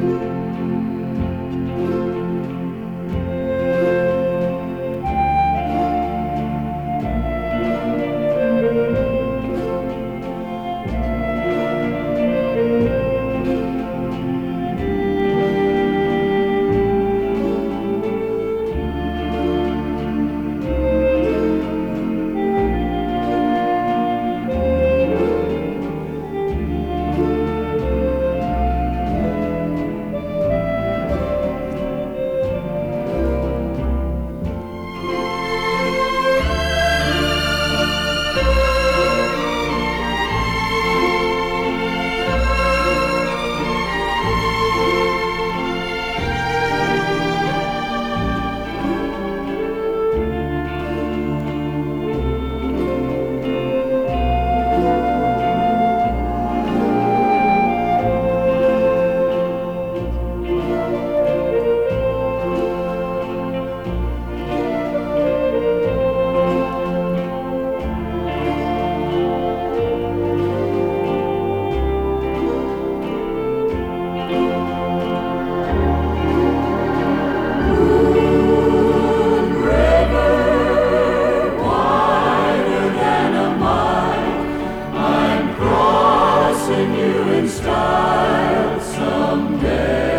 Thank sing you in style someday.